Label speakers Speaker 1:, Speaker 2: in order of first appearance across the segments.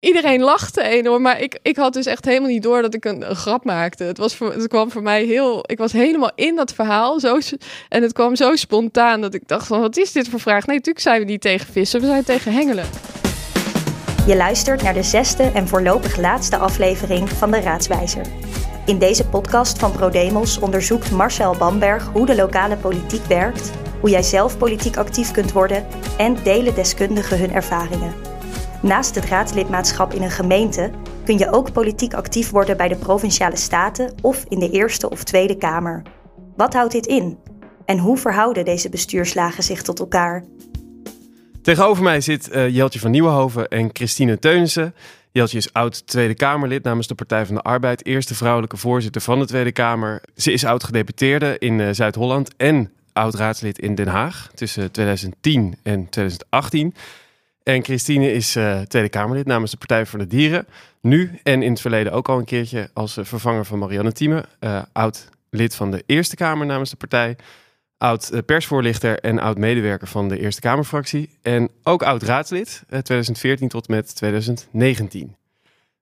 Speaker 1: iedereen lachte enorm. Maar ik, ik had dus echt helemaal niet door dat ik een, grap maakte. Het, was het kwam voor mij heel... Ik was helemaal in dat verhaal. Zo, en het kwam zo spontaan dat ik dacht van... Wat is dit voor vraag? Nee, natuurlijk zijn we niet tegen vissen. We zijn tegen hengelen.
Speaker 2: Je luistert naar de zesde en voorlopig laatste aflevering van de Raadswijzer. In deze podcast van ProDemos onderzoekt Marcel Bamberg hoe de lokale politiek werkt, hoe jij zelf politiek actief kunt worden en delen deskundigen hun ervaringen. Naast het raadslidmaatschap in een gemeente kun je ook politiek actief worden bij de provinciale staten of in de Eerste of Tweede Kamer. Wat houdt dit in? En hoe verhouden deze bestuurslagen zich tot elkaar?
Speaker 3: Tegenover mij zit eh, Jeltje van Nieuwenhoven en Christine Teunissen. Jeltje is oud Tweede Kamerlid namens de Partij van de Arbeid, eerste vrouwelijke voorzitter van de Tweede Kamer. Ze is oud gedeputeerde in eh, Zuid-Holland en oud raadslid in Den Haag tussen 2010 en 2018. En Christine is eh, Tweede Kamerlid namens de Partij voor de Dieren. Nu en in het verleden ook al een keertje als eh, vervanger van Marianne Thieme. eh, oud lid van de Eerste Kamer namens de partij. Oud persvoorlichter en oud medewerker van de Eerste Kamerfractie. En ook oud raadslid, eh, 2014 tot met 2019.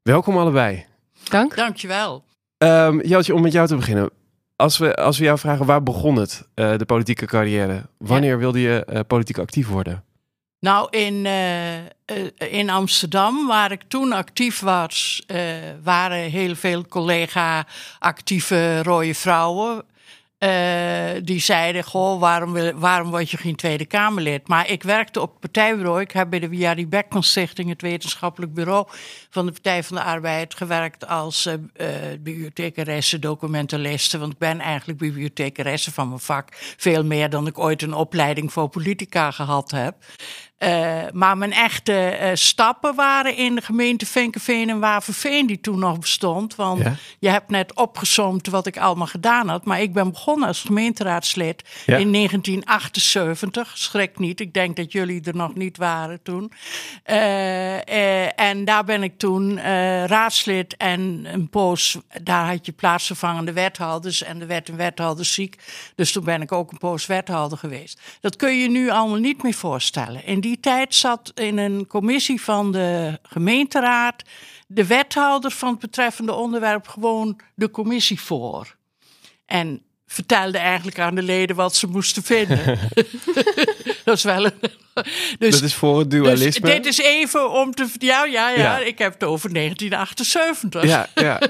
Speaker 3: Welkom allebei.
Speaker 1: Dank.
Speaker 4: Dankjewel.
Speaker 3: Ehm Jeltje, om met jou te beginnen. Als we, als we jou vragen, waar begon het, eh, de politieke carrière? Wanneer wilde je eh, politiek actief worden?
Speaker 4: Nou, in, eh, eh, in Amsterdam, waar ik toen actief was, eh, waren heel veel collega-actieve rode vrouwen. die zeiden, goh, waarom, wil- waarom word je geen Tweede Kamerlid? Maar ik werkte op het partijbureau. Ik heb bij de Jari Beckman Stichting, het wetenschappelijk bureau van de Partij van de Arbeid, gewerkt als eh, bibliothecaresse, documentaliste. Want ik ben eigenlijk bibliothecaresse van mijn vak. Veel meer dan ik ooit een opleiding voor politica gehad heb. Eh, maar mijn echte eh, stappen waren in de gemeente Vinkenveen en Waverveen, die toen nog bestond. Want
Speaker 3: Ja.
Speaker 4: je hebt net opgezomd wat ik allemaal gedaan had. Maar ik ben begonnen als gemeenteraadslid
Speaker 3: Ja.
Speaker 4: in 1978. Schrik niet, ik denk dat jullie er nog niet waren toen. Eh, en daar ben ik toen raadslid en een poos, daar had je plaatsvervangende wethouders en er werd een wethouder ziek. Dus toen ben ik ook een poos wethouder geweest. Dat kun je nu allemaal niet meer voorstellen. In die tijd zat in een commissie van de gemeenteraad de wethouder van het betreffende onderwerp gewoon de commissie voor. En vertelde eigenlijk aan de leden wat ze moesten vinden. dat is wel een. Dus,
Speaker 3: dat is voor het dualisme.
Speaker 4: dus dit is even om te. Ja, ja, ja,
Speaker 3: Ja.
Speaker 4: ik heb het over 1978.
Speaker 3: Ja, ja.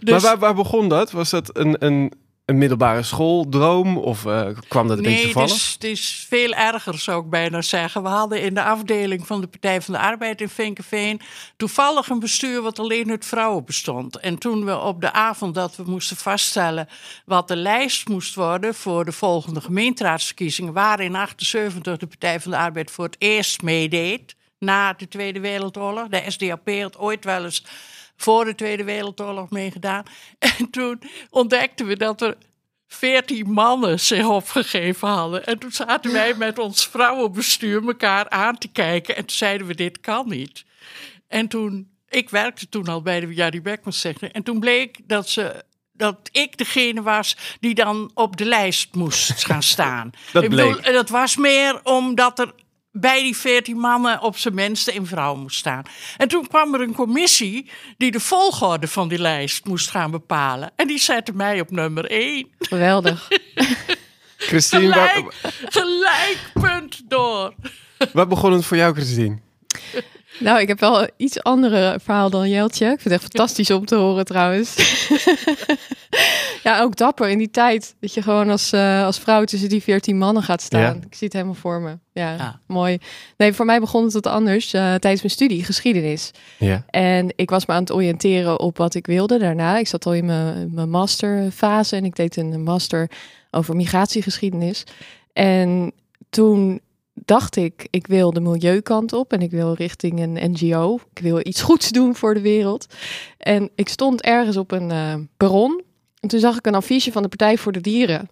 Speaker 4: Dus-
Speaker 3: Maar waar, waar begon dat? Was dat een, een, een middelbare schooldroom? Of eh, kwam dat een beetje
Speaker 4: Nee, het is, het is veel erger, zou ik bijna zeggen. We hadden in de afdeling van de Partij van de Arbeid in Vinkenveen toevallig een bestuur wat alleen uit vrouwen bestond. En toen we op de avond dat we moesten vaststellen wat de lijst moest worden voor de volgende gemeenteraadsverkiezingen, waar in 78 de Partij van de Arbeid voor het eerst meedeed na de Tweede Wereldoorlog. De SDAP had ooit wel eens voor de Tweede Wereldoorlog meegedaan. En toen ontdekten we dat er veertien mannen zich opgegeven hadden. En toen zaten wij met ons vrouwenbestuur elkaar aan te kijken. En toen zeiden we, dit kan niet. En toen, ik werkte toen al bij de Jari Stichting. En toen bleek dat ze... Dat ik degene was die dan op de lijst moest gaan staan.
Speaker 3: Dat
Speaker 4: ik bedoel,
Speaker 3: bleek.
Speaker 4: en dat was meer omdat er bij die veertien mannen op zijn minst een vrouw moest staan. En toen kwam er een commissie die de volgorde van die lijst moest gaan bepalen. En die zette mij op nummer één.
Speaker 1: Geweldig.
Speaker 3: Christine, waar,
Speaker 4: Gelijk, gelijk punt door.
Speaker 3: waar begon het voor jou, Christine?
Speaker 1: Nou, ik heb wel een iets andere verhaal dan Jeltje. Ik vind het echt fantastisch om te horen trouwens. ja, ook dapper in die tijd. Dat je gewoon als, eh, als vrouw tussen die veertien mannen gaat staan.
Speaker 3: Ja.
Speaker 1: Ik zie het helemaal voor me. Ja,
Speaker 4: Ja.
Speaker 1: mooi. Nee, voor mij begon het wat anders eh, tijdens mijn studie geschiedenis.
Speaker 3: Ja.
Speaker 1: En ik was me aan het oriënteren op wat ik wilde daarna. Ik zat al in mijn, mijn masterfase en ik deed een master over migratiegeschiedenis. En toen dacht ik, ik wil de milieukant op en ik wil richting een NGO. Ik wil iets goeds doen voor de wereld. En ik stond ergens op een eh, perron en toen zag ik een affiche van de Partij voor de Dieren.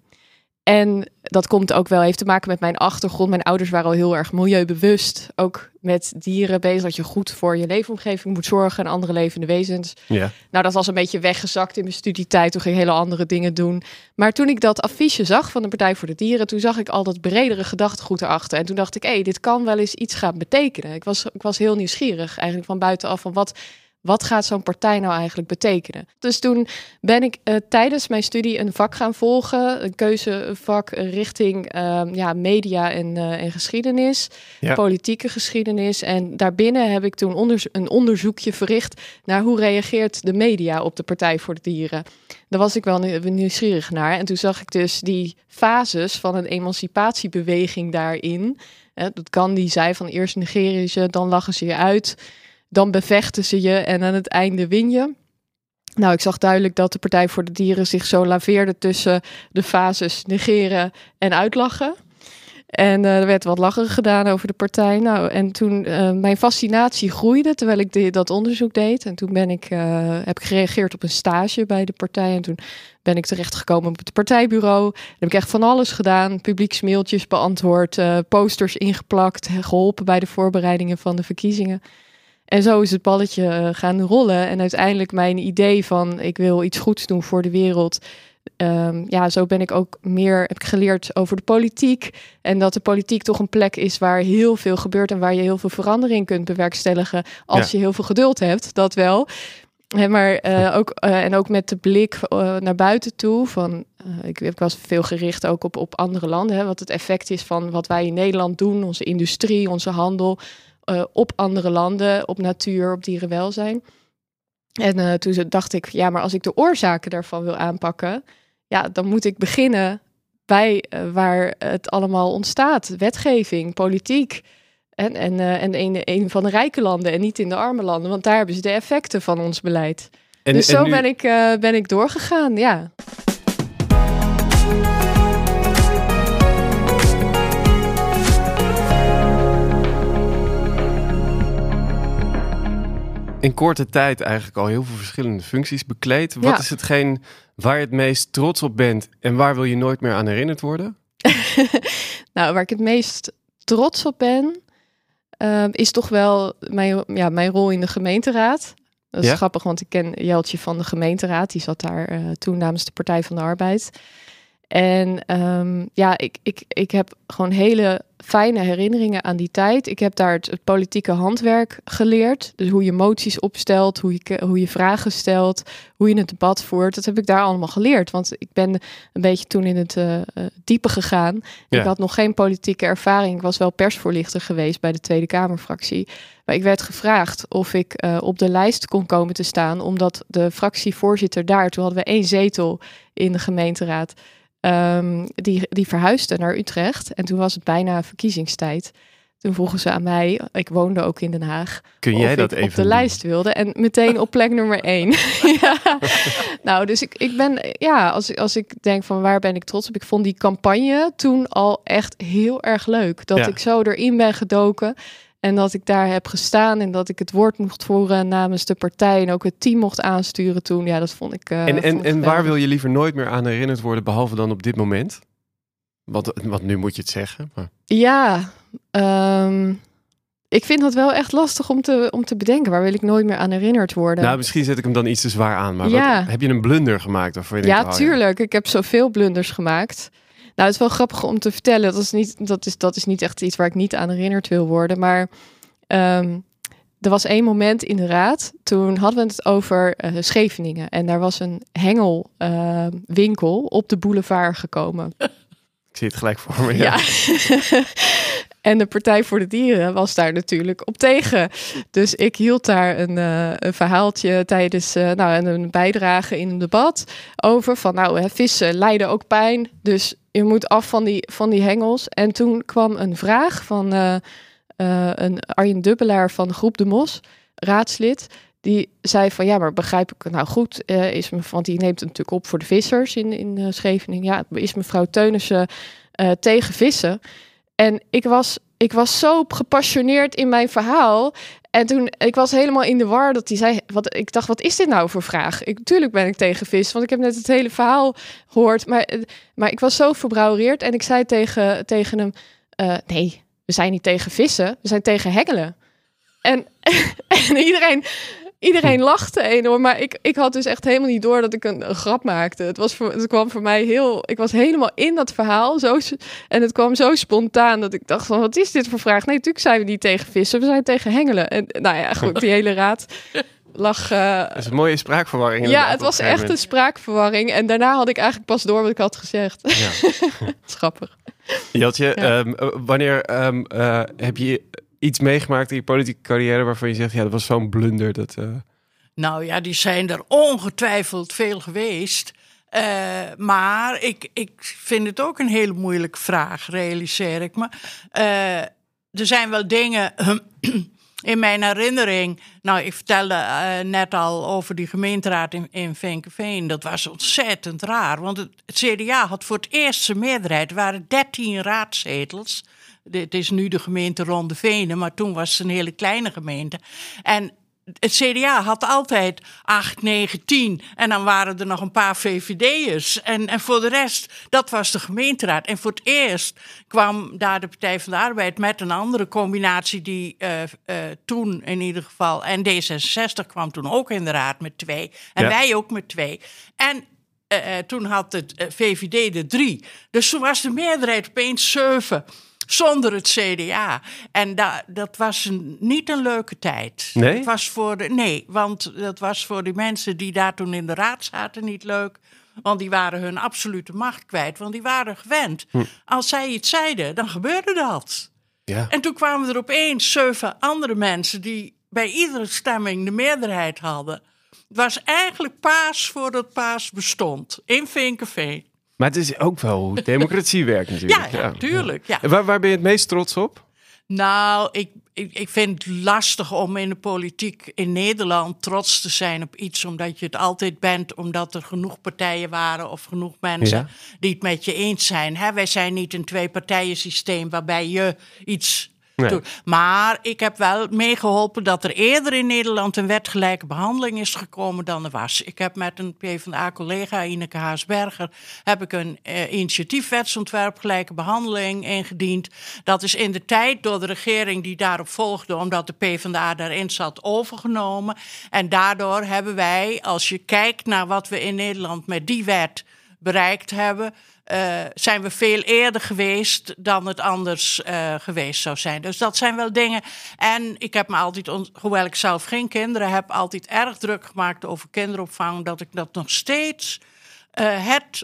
Speaker 1: En dat komt ook wel, heeft te maken met mijn achtergrond. Mijn ouders waren al heel erg milieubewust. Ook met dieren bezig. Dat je goed voor je leefomgeving moet zorgen en andere levende wezens.
Speaker 3: Ja.
Speaker 1: Nou, dat was een beetje weggezakt in mijn studietijd. Toen ging ik hele andere dingen doen. Maar toen ik dat affiche zag van de Partij voor de Dieren, toen zag ik al dat bredere gedachtegoed erachter. En toen dacht ik, hé, hey, dit kan wel eens iets gaan betekenen. Ik was, ik was heel nieuwsgierig eigenlijk van buitenaf van wat wat gaat zo'n partij nou eigenlijk betekenen? Dus toen ben ik uh, tijdens mijn studie een vak gaan volgen, een keuzevak richting uh, ja, media en, uh, en geschiedenis, ja. politieke geschiedenis. En daarbinnen heb ik toen een onderzoekje verricht naar hoe reageert de media op de Partij voor de Dieren. Daar was ik wel nieuwsgierig naar. En toen zag ik dus die fases van een emancipatiebeweging daarin. dat kan die zei van eerst negeren ze, dan lachen ze je uit dan bevechten ze je en aan het einde win je. Nou, ik zag duidelijk dat de Partij voor de Dieren zich zo laveerde tussen de fases negeren en uitlachen. En uh, er werd wat lachen gedaan over de partij. Nou, en toen uh, mijn fascinatie groeide terwijl ik dat onderzoek deed. En toen ben ik, uh, heb ik gereageerd op een stage bij de partij. En toen ben ik terechtgekomen op het partijbureau. Dan heb ik echt van alles gedaan. Publieksmailtjes beantwoord, posters ingeplakt, geholpen bij de voorbereidingen van de verkiezingen. En zo is het balletje eh, gaan rollen. En uiteindelijk mijn idee van ik wil iets goeds doen voor de wereld. Um, ja, zo ben ik ook meer heb ik geleerd over de politiek. En dat de politiek toch een plek is waar heel veel gebeurt en waar je heel veel verandering kunt bewerkstelligen. Als je heel veel geduld hebt, dat wel. maar uh, ook, uh, en ook met de blik uh, naar buiten toe. Van, ik, ik, was veel gericht ook op, op andere landen. Hè, wat het effect is van wat wij in Nederland doen, onze industrie, onze handel uh, op andere landen, op natuur, op dierenwelzijn. En uh, toen dacht ik, ja, maar als ik de oorzaken daarvan wil aanpakken, ja, dan moet ik beginnen bij uh, waar het allemaal ontstaat. Wetgeving, politiek. En, en, en een, een van de rijke landen en niet in de arme landen. Want daar hebben ze de effecten van ons beleid. En, dus zo nu... ben, ik, ben ik doorgegaan, ja.
Speaker 3: In korte tijd eigenlijk al heel veel verschillende functies bekleed. Wat is hetgeen waar je het meest trots op bent en waar wil je nooit meer aan herinnerd worden?
Speaker 1: nou, waar ik het meest trots op ben, uh, is toch wel mijn, ja, mijn rol in de gemeenteraad. Dat is ja? grappig, want ik ken Jeltje van de gemeenteraad. Die zat daar uh, toen namens de Partij van de Arbeid. En um, ja, ik, ik, ik heb gewoon hele fijne herinneringen aan die tijd. Ik heb daar het, het, politieke handwerk geleerd. Dus hoe je moties opstelt, hoe je, hoe je vragen stelt, hoe je het debat voert. Dat heb ik daar allemaal geleerd. Want ik ben een beetje toen in het uh, diepe gegaan. Ja. Ik had nog geen politieke ervaring. Ik was wel persvoorlichter geweest bij de Tweede Kamerfractie. Maar ik werd gevraagd of ik uh, op de lijst kon komen te staan. Omdat de fractievoorzitter daar, toen hadden we één zetel in de gemeenteraad. Um, die, die verhuisde naar Utrecht. En toen was het bijna verkiezingstijd. Toen vroegen ze aan mij, ik woonde ook in Den Haag.
Speaker 3: Kun jij dat even
Speaker 1: op de doen? lijst wilde? En meteen op plek nummer één. ja. Nou, dus ik, ik ben, ja, als, als ik denk van waar ben ik trots op? Ik vond die campagne toen al echt heel erg leuk. Dat ja. ik zo erin ben gedoken. En dat ik daar heb gestaan en dat ik het woord mocht voeren namens de partij en ook het team mocht aansturen toen. Ja, dat vond ik. Uh,
Speaker 3: en en, en waar wil je liever nooit meer aan herinnerd worden, behalve dan op dit moment? Wat, wat nu moet je het zeggen. Maar...
Speaker 1: Ja, um, ik vind dat wel echt lastig om te, om te bedenken. Waar wil ik nooit meer aan herinnerd worden?
Speaker 3: Nou, misschien zet ik hem dan iets te zwaar aan. Maar ja. wat, heb je een blunder gemaakt? Waarvan je
Speaker 1: ja,
Speaker 3: denkt,
Speaker 1: tuurlijk. Ik heb zoveel blunders gemaakt. Nou, het is wel grappig om te vertellen. Dat is niet, dat is, dat is niet echt iets waar ik niet aan herinnerd wil worden. Maar um, er was één moment in de raad. Toen hadden we het over uh, Scheveningen. En daar was een hengelwinkel uh, op de boulevard gekomen.
Speaker 3: Ik zie het gelijk voor me. Ja.
Speaker 1: ja. en de Partij voor de Dieren was daar natuurlijk op tegen. Dus ik hield daar een, uh, een verhaaltje tijdens uh, nou, een bijdrage in een debat over van nou, hè, vissen lijden ook pijn. Dus je moet af van die, van die hengels. En toen kwam een vraag van uh, een Arjen Dubbelaar van Groep De Mos, raadslid. Die zei van ja, maar begrijp ik nou goed, is me, want die neemt het natuurlijk op voor de vissers in, in Scheveningen. Ja, is mevrouw Teunissen tegen vissen? En ik was, ik was zo gepassioneerd in mijn verhaal. En toen, ik was helemaal in de war dat hij zei, wat, ik dacht, wat is dit nou voor vraag? Ik, tuurlijk ben ik tegen vis, want ik heb net het hele verhaal gehoord. Maar, maar ik was zo verbrouwereerd en ik zei tegen, tegen hem, uh, nee, we zijn niet tegen vissen, we zijn tegen hengelen. En, en iedereen, iedereen lachte enorm, maar ik, ik had dus echt helemaal niet door dat ik een, grap maakte. Het, was voor, het kwam voor mij heel, ik was helemaal in dat verhaal zo, en het kwam zo spontaan dat ik dacht van, wat is dit voor vraag? Nee, natuurlijk zijn we niet tegen vissen, we zijn tegen hengelen. En nou ja, goed, die hele raad lag... Uh,
Speaker 3: dat is een mooie spraakverwarring.
Speaker 1: Ja, het was echt een spraakverwarring. En daarna had ik eigenlijk pas door wat ik had gezegd. Ja. Schappig.
Speaker 3: Jeltje, ja. um, wanneer um, uh, heb je iets meegemaakt in je politieke carrière waarvan je zegt, ja, dat was zo'n blunder? Dat, uh...
Speaker 4: Nou ja, die zijn er ongetwijfeld veel geweest. Uh, maar ik, ik vind het ook een hele moeilijke vraag, realiseer ik me. Uh, er zijn wel dingen in mijn herinnering. Nou, ik vertelde net al over die gemeenteraad in, in. Dat was ontzettend raar. Want het, het CDA had voor het eerst zijn meerderheid. Er waren 13 raadzetels. Het is nu de gemeente Ronde Venen, maar toen was het een hele kleine gemeente. En het CDA had altijd 8, 9, 10. En dan waren er nog een paar VVD'ers. En, en voor de rest, dat was de gemeenteraad. En voor het eerst kwam daar de Partij van de Arbeid met een andere combinatie, die uh, uh, toen in ieder geval. En D66 kwam toen ook in de raad met twee. En wij ook met twee. En uh, toen had het VVD de drie. Dus toen was de meerderheid opeens zeven zonder het CDA. En da, dat was een, niet een leuke tijd.
Speaker 3: Nee?
Speaker 4: Het was voor de, nee, want dat was voor die mensen die daar toen in de raad zaten niet leuk. Want die waren hun absolute macht kwijt. Want die waren gewend. Hm. Als zij iets zeiden, dan gebeurde dat.
Speaker 3: Ja.
Speaker 4: En toen kwamen er opeens zeven andere mensen die bij iedere stemming de meerderheid hadden. Het was eigenlijk paas voordat paas bestond in Vinkenveen.
Speaker 3: Maar het is ook wel hoe democratie werkt natuurlijk.
Speaker 4: Ja, natuurlijk. Ja.
Speaker 3: En waar, waar ben je het meest trots op?
Speaker 4: Nou, ik, ik, ik vind het lastig om in de politiek in Nederland trots te zijn op iets, omdat je het altijd bent, omdat er genoeg partijen waren of genoeg mensen die het met je eens zijn. Hè, wij zijn niet een twee-partijen systeem waarbij je iets maar ik heb wel meegeholpen dat er eerder in Nederland een wetgelijke behandeling is gekomen dan er was. Ik heb met een PvdA-collega, Ineke Haasberger, heb ik een eh, initiatiefwetsontwerp gelijke behandeling ingediend. Dat is in de tijd door de regering die daarop volgde, omdat de PvdA daarin zat, overgenomen. En daardoor hebben wij, als je kijkt naar wat we in Nederland met die wet bereikt hebben uh, zijn we veel eerder geweest dan het anders uh, geweest zou zijn. Dus dat zijn wel dingen. En ik heb me altijd, hoewel ik zelf geen kinderen heb, altijd erg druk gemaakt over kinderopvang. Dat ik dat nog steeds uh, het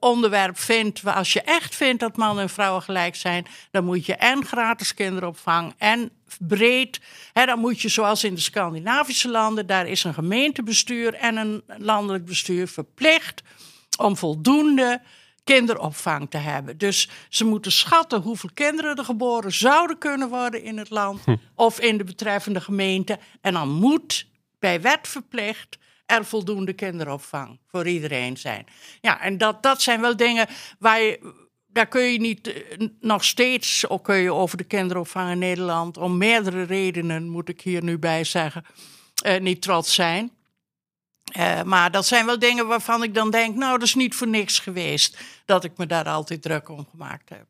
Speaker 4: onderwerp vind. Als je echt vindt dat mannen en vrouwen gelijk zijn, dan moet je en gratis kinderopvang en breed. Hè, dan moet je, zoals in de Scandinavische landen, daar is een gemeentebestuur en een landelijk bestuur verplicht om voldoende kinderopvang te hebben. Dus ze moeten schatten hoeveel kinderen er geboren zouden kunnen worden in het land hm. of in de betreffende gemeente. En dan moet bij wet verplicht er voldoende kinderopvang voor iedereen zijn. Ja, en dat, dat zijn wel dingen waar je. Daar kun je niet eh, nog steeds, ook kun je over de kinderopvang in Nederland, om meerdere redenen, moet ik hier nu bij zeggen, eh, niet trots zijn. Uh, maar dat zijn wel dingen waarvan ik dan denk, nou, dat is niet voor niks geweest dat ik me daar altijd druk om gemaakt heb.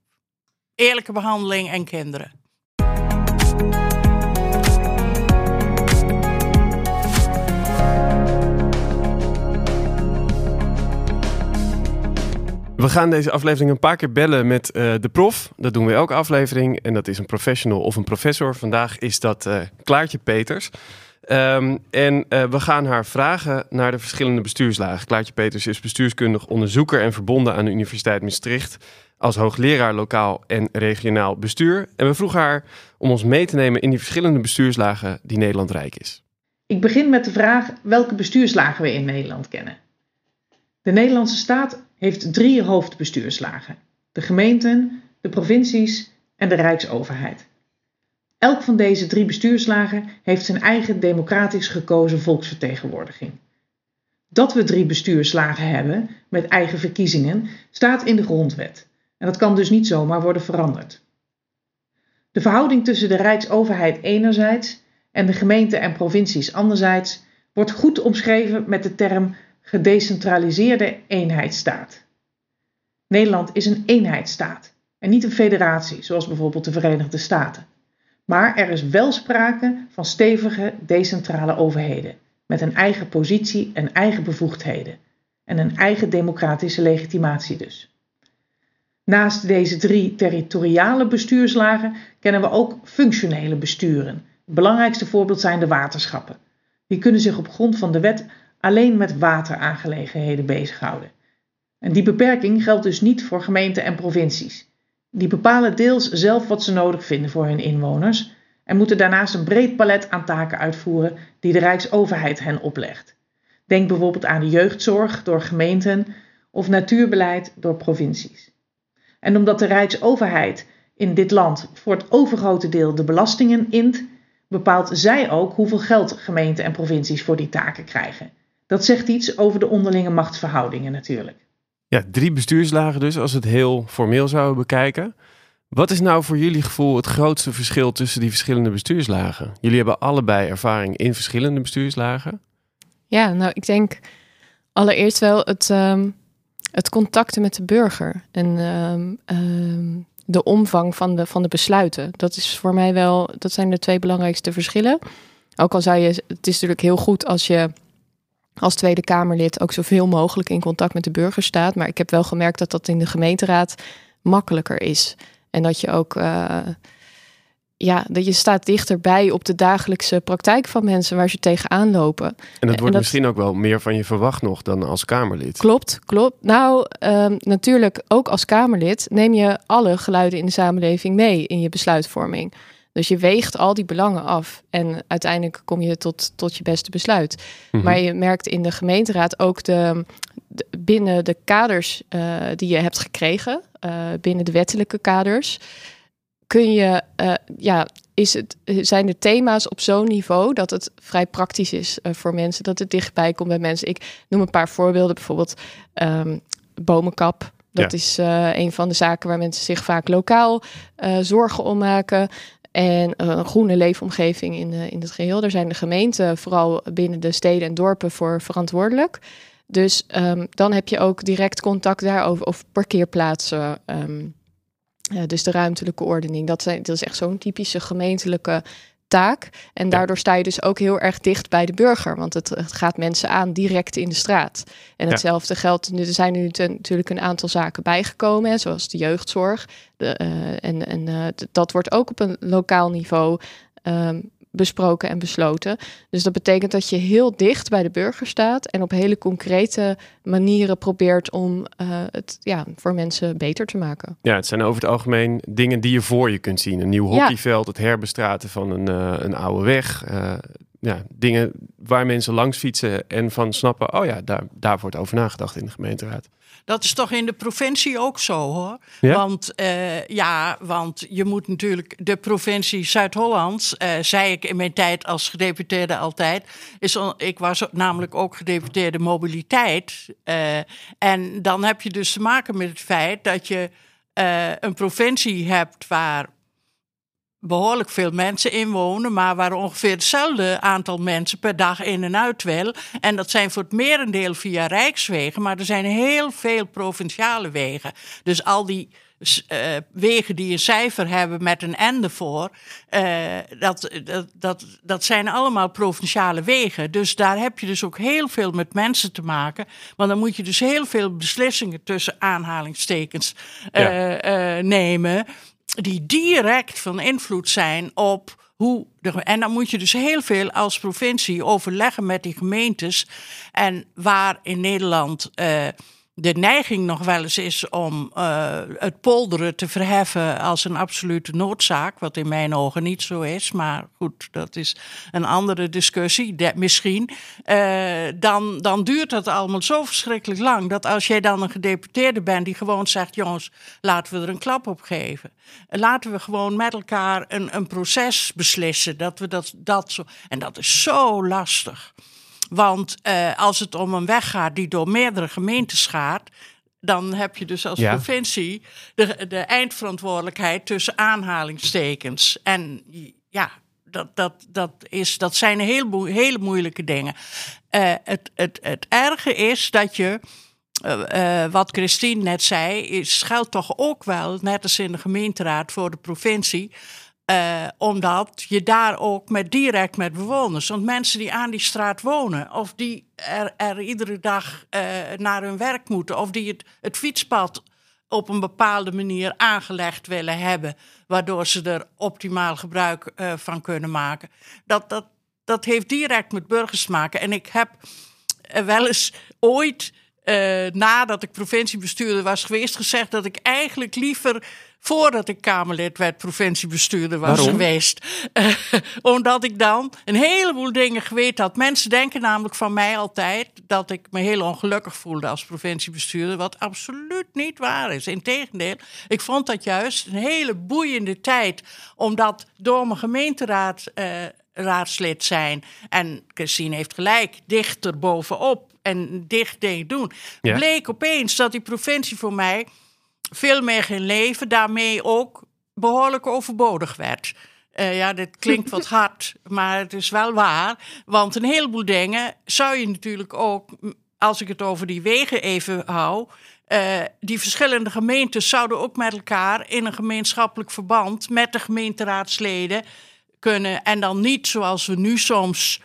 Speaker 4: Eerlijke behandeling en kinderen.
Speaker 3: We gaan deze aflevering een paar keer bellen met uh, de prof. Dat doen we elke aflevering. En dat is een professional of een professor. Vandaag is dat uh, Klaartje Peters. Um, en uh, we gaan haar vragen naar de verschillende bestuurslagen. Klaartje Peters is bestuurskundig onderzoeker en verbonden aan de Universiteit Maastricht als hoogleraar lokaal en regionaal bestuur. En we vroegen haar om ons mee te nemen in die verschillende bestuurslagen die Nederland rijk is.
Speaker 5: Ik begin met de vraag welke bestuurslagen we in Nederland kennen. De Nederlandse staat heeft drie hoofdbestuurslagen: de gemeenten, de provincies en de Rijksoverheid. Elk van deze drie bestuurslagen heeft zijn eigen democratisch gekozen volksvertegenwoordiging. Dat we drie bestuurslagen hebben met eigen verkiezingen staat in de grondwet en dat kan dus niet zomaar worden veranderd. De verhouding tussen de Rijksoverheid enerzijds en de gemeenten en provincies anderzijds wordt goed omschreven met de term gedecentraliseerde eenheidsstaat. Nederland is een eenheidsstaat en niet een federatie, zoals bijvoorbeeld de Verenigde Staten. Maar er is wel sprake van stevige decentrale overheden, met een eigen positie en eigen bevoegdheden en een eigen democratische legitimatie dus. Naast deze drie territoriale bestuurslagen kennen we ook functionele besturen. Het belangrijkste voorbeeld zijn de waterschappen. Die kunnen zich op grond van de wet alleen met wateraangelegenheden bezighouden. En die beperking geldt dus niet voor gemeenten en provincies. Die bepalen deels zelf wat ze nodig vinden voor hun inwoners en moeten daarnaast een breed palet aan taken uitvoeren die de Rijksoverheid hen oplegt. Denk bijvoorbeeld aan de jeugdzorg door gemeenten of natuurbeleid door provincies. En omdat de Rijksoverheid in dit land voor het overgrote deel de belastingen int, bepaalt zij ook hoeveel geld gemeenten en provincies voor die taken krijgen. Dat zegt iets over de onderlinge machtsverhoudingen natuurlijk.
Speaker 3: Ja, drie bestuurslagen dus, als we het heel formeel zouden bekijken. Wat is nou voor jullie gevoel het grootste verschil tussen die verschillende bestuurslagen? Jullie hebben allebei ervaring in verschillende bestuurslagen.
Speaker 1: Ja, nou, ik denk allereerst wel het, um, het contacten met de burger en um, um, de omvang van de, van de besluiten. Dat is voor mij wel, dat zijn de twee belangrijkste verschillen. Ook al zei je, het is natuurlijk heel goed als je als Tweede Kamerlid ook zoveel mogelijk in contact met de burger staat. Maar ik heb wel gemerkt dat dat in de gemeenteraad makkelijker is. En dat je ook. Uh, ja, dat je staat dichterbij op de dagelijkse praktijk van mensen waar ze tegenaan lopen.
Speaker 3: En dat wordt misschien ook wel meer van je verwacht nog dan als Kamerlid.
Speaker 1: Klopt, klopt. Nou, um, natuurlijk ook als Kamerlid neem je alle geluiden in de samenleving mee in je besluitvorming. Dus je weegt al die belangen af en uiteindelijk kom je tot, tot je beste besluit. Mm -hmm. Maar je merkt in de gemeenteraad ook de, de binnen de kaders uh, die je hebt gekregen, uh, binnen de wettelijke kaders, kun je, uh, ja, is het, zijn de thema's op zo'n niveau dat het vrij praktisch is voor mensen, dat het dichtbij komt bij mensen. Ik noem een paar voorbeelden, bijvoorbeeld um, bomenkap. Dat ja. is een van de zaken waar mensen zich vaak lokaal zorgen om maken en een groene leefomgeving in, in het geheel. Daar zijn de gemeenten, vooral binnen de steden en dorpen, voor verantwoordelijk. Dus um, dan heb je ook direct contact daarover, of parkeerplaatsen. Um, uh, dus de ruimtelijke ordening. Dat, zijn, dat is echt zo'n typische gemeentelijke taak. En daardoor sta je dus ook heel erg dicht bij de burger. Want het, het gaat mensen aan direct in de straat. En hetzelfde ja. geldt, er zijn nu ten, natuurlijk een aantal zaken bijgekomen, hè, zoals de jeugdzorg. De, uh, en en uh, dat wordt ook op een lokaal niveau um, besproken en besloten. Dus dat betekent dat je heel dicht bij de burger staat en op hele concrete manieren probeert om uh, het ja, voor mensen beter te maken.
Speaker 3: Ja, het zijn over het algemeen dingen die je voor je kunt zien. Een nieuw hockeyveld, ja. het herbestraten van een, uh, een oude weg. Uh, ja, dingen waar mensen langs fietsen en van snappen, oh ja, daar, daar wordt over nagedacht in de gemeenteraad.
Speaker 4: Dat is toch in de provincie ook zo hoor. Ja? Want, uh, ja, want je moet natuurlijk de provincie Zuid-Holland, uh, zei ik in mijn tijd als gedeputeerde altijd. Is on, ik was namelijk ook gedeputeerde mobiliteit. Uh, en dan heb je dus te maken met het feit dat je een provincie hebt waar behoorlijk veel mensen inwonen, maar waar ongeveer hetzelfde aantal mensen per dag in en uit wil. En dat zijn voor het merendeel via rijkswegen, maar er zijn heel veel provinciale wegen. Dus al die uh, wegen die een cijfer hebben met een N ervoor, uh, dat, dat, dat, dat zijn allemaal provinciale wegen. Dus daar heb je dus ook heel veel met mensen te maken. Want dan moet je dus heel veel beslissingen tussen aanhalingstekens uh, ja. nemen die direct van invloed zijn op hoe. En dan moet je dus heel veel als provincie overleggen met die gemeentes. En waar in Nederland. Uh, de neiging nog wel eens is om uh, het polderen te verheffen als een absolute noodzaak, wat in mijn ogen niet zo is, maar goed, dat is een andere discussie, misschien, uh, dan, dan duurt dat allemaal zo verschrikkelijk lang dat als jij dan een gedeputeerde bent die gewoon zegt, jongens, laten we er een klap op geven. Laten we gewoon met elkaar een, een proces beslissen, dat we dat, dat zo, en dat is zo lastig. Want uh, als het om een weg gaat die door meerdere gemeentes gaat, dan heb je dus als ja. provincie de, de eindverantwoordelijkheid tussen aanhalingstekens. En ja, dat, dat, dat, is, dat zijn heel, hele moeilijke dingen. Uh, het, het, het erge is dat je, uh, wat Christine net zei, is, geldt toch ook wel, net als in de gemeenteraad voor de provincie. Omdat je daar ook met, direct met bewoners, want mensen die aan die straat wonen, of die er, er iedere dag naar hun werk moeten, of die het, fietspad op een bepaalde manier aangelegd willen hebben, waardoor ze er optimaal gebruik uh, van kunnen maken. Dat, dat, dat heeft direct met burgers te maken. En ik heb wel eens ooit, nadat ik provinciebestuurder was geweest, gezegd dat ik eigenlijk liever voordat ik Kamerlid werd, provinciebestuurder was
Speaker 3: Waarom?
Speaker 4: geweest. Uh, omdat ik dan een heleboel dingen geweten had. Mensen denken namelijk van mij altijd dat ik me heel ongelukkig voelde als provinciebestuurder, wat absoluut niet waar is. Integendeel, ik vond dat juist een hele boeiende tijd, omdat door mijn gemeenteraad. Uh, raadslid zijn. En Christine heeft gelijk, dichter bovenop en dicht dingen doen. Ja. Bleek opeens dat die provincie voor mij veel meer ging leven, daarmee ook behoorlijk overbodig werd. Uh, ja, dit klinkt wat hard, maar het is wel waar. Want een heleboel dingen zou je natuurlijk ook, als ik het over die wegen even hou. Uh, die verschillende gemeentes zouden ook met elkaar in een gemeenschappelijk verband met de gemeenteraadsleden kunnen. En dan niet zoals we nu soms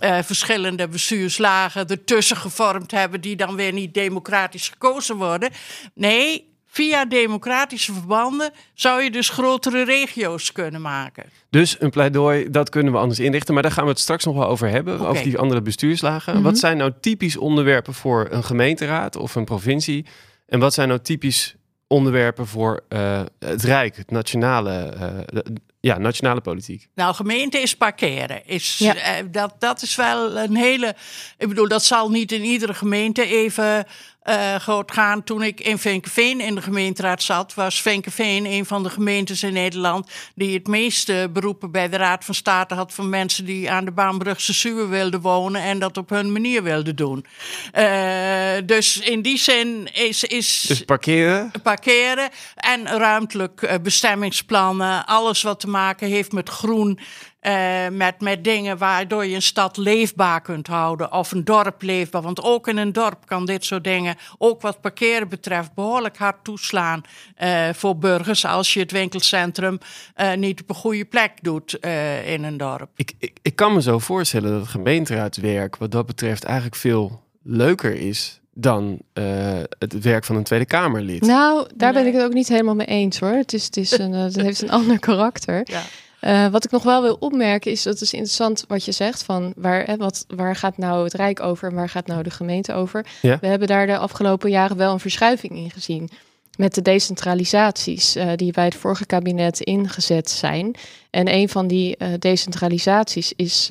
Speaker 4: uh, verschillende bestuurslagen ertussen gevormd hebben, die dan weer niet democratisch gekozen worden. Nee, Via democratische verbanden zou je dus grotere regio's kunnen maken.
Speaker 3: Dus een pleidooi, dat kunnen we anders inrichten. Maar daar gaan we het straks nog wel over hebben. Okay. Over die andere bestuurslagen. Mm -hmm. Wat zijn nou typisch onderwerpen voor een gemeenteraad of een provincie? En wat zijn nou typisch onderwerpen voor uh, het Rijk, het nationale, uh, ja, nationale politiek?
Speaker 4: Nou, gemeente is parkeren. Is, ja. uh, dat, dat is wel een hele. Ik bedoel, dat zal niet in iedere gemeente even uh, groot gaan. Toen ik in Venkeveen in de gemeenteraad zat, was Venkeveen een van de gemeentes in Nederland die het meeste beroepen bij de Raad van State had van mensen die aan de Baanbrugse Suwe wilden wonen en dat op hun manier wilden doen. Uh, dus in die zin is. is
Speaker 3: dus parkeren?
Speaker 4: Parkeren en ruimtelijk uh, bestemmingsplannen, alles wat te maken heeft met groen. Uh, met, met dingen waardoor je een stad leefbaar kunt houden of een dorp leefbaar. Want ook in een dorp kan dit soort dingen, ook wat parkeren betreft, behoorlijk hard toeslaan uh, voor burgers als je het winkelcentrum uh, niet op een goede plek doet in een dorp.
Speaker 3: Ik, ik, ik kan me zo voorstellen dat het gemeenteraadswerk wat dat betreft eigenlijk veel leuker is dan uh, het werk van een Tweede Kamerlid.
Speaker 1: Nou, daar nee. ben ik het ook niet helemaal mee eens hoor. Het, is, het, is een, het heeft een ander karakter. Ja. Uh, wat ik nog wel wil opmerken is, dat is interessant wat je zegt, van waar, hè, wat, waar gaat nou het Rijk over en waar gaat nou de gemeente over? Ja. We hebben daar de afgelopen jaren wel een verschuiving in gezien. Met de decentralisaties uh, die bij het vorige kabinet ingezet zijn. En een van die uh, decentralisaties is,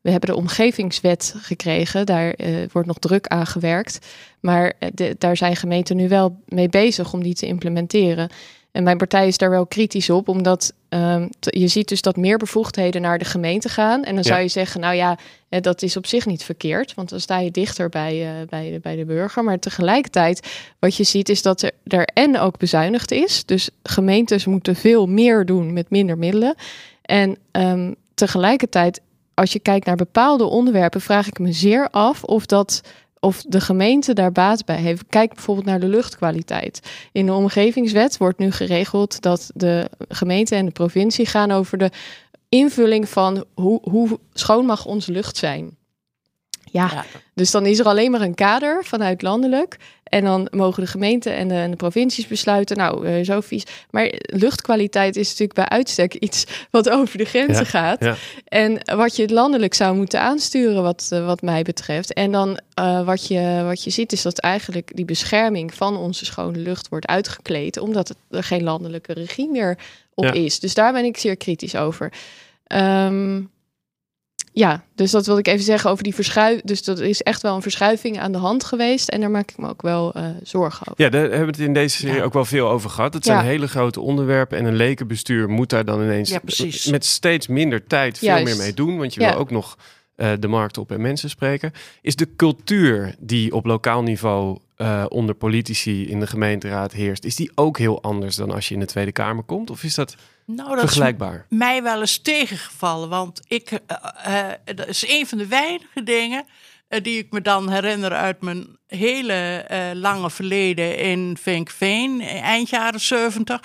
Speaker 1: we hebben de omgevingswet gekregen. Daar wordt nog druk aan gewerkt. Maar de, daar zijn gemeenten nu wel mee bezig om die te implementeren. En mijn partij is daar wel kritisch op, omdat um, je ziet dus dat meer bevoegdheden naar de gemeente gaan. En dan ja. zou je zeggen, nou ja, dat is op zich niet verkeerd, want dan sta je dichter bij, uh, bij, de, bij de burger. Maar tegelijkertijd, wat je ziet, is dat er, er en ook bezuinigd is. Dus gemeentes moeten veel meer doen met minder middelen. En um, tegelijkertijd, als je kijkt naar bepaalde onderwerpen, vraag ik me zeer af of dat of de gemeente daar baat bij heeft. Kijk bijvoorbeeld naar de luchtkwaliteit. In de omgevingswet wordt nu geregeld dat de gemeente en de provincie gaan over de invulling van hoe, hoe schoon mag onze lucht zijn. Ja, ja, dus dan is er alleen maar een kader vanuit landelijk. En dan mogen de gemeenten en de, en de provincies besluiten, nou, uh, zo vies. Maar luchtkwaliteit is natuurlijk bij uitstek iets wat over de grenzen ja, gaat. Ja. En wat je landelijk zou moeten aansturen, wat, uh, wat mij betreft. En dan uh, wat, je, wat je ziet, is dat eigenlijk die bescherming van onze schone lucht wordt uitgekleed, omdat er geen landelijke regie meer op is. Dus daar ben ik zeer kritisch over. Um, ja, dus dat wilde ik even zeggen over die verschuiving. Dus dat is echt wel een verschuiving aan de hand geweest. En daar maak ik me ook wel uh, zorgen over.
Speaker 3: Ja, daar hebben we het in deze serie ja. ook wel veel over gehad. Het zijn hele grote onderwerpen. En een lekenbestuur moet daar dan ineens
Speaker 4: ja,
Speaker 3: met steeds minder tijd veel Juist. meer mee doen. Want je wil ook nog uh, de markt op en mensen spreken. Is de cultuur die op lokaal niveau uh, onder politici in de gemeenteraad heerst, is die ook heel anders dan als je in de Tweede Kamer komt? Of is dat
Speaker 4: Nou, dat
Speaker 3: vergelijkbaar?
Speaker 4: is mij wel eens tegengevallen. Want ik, uh, dat is een van de weinige dingen die ik me dan herinner uit mijn hele lange verleden in Vinkveen, eind jaren 70,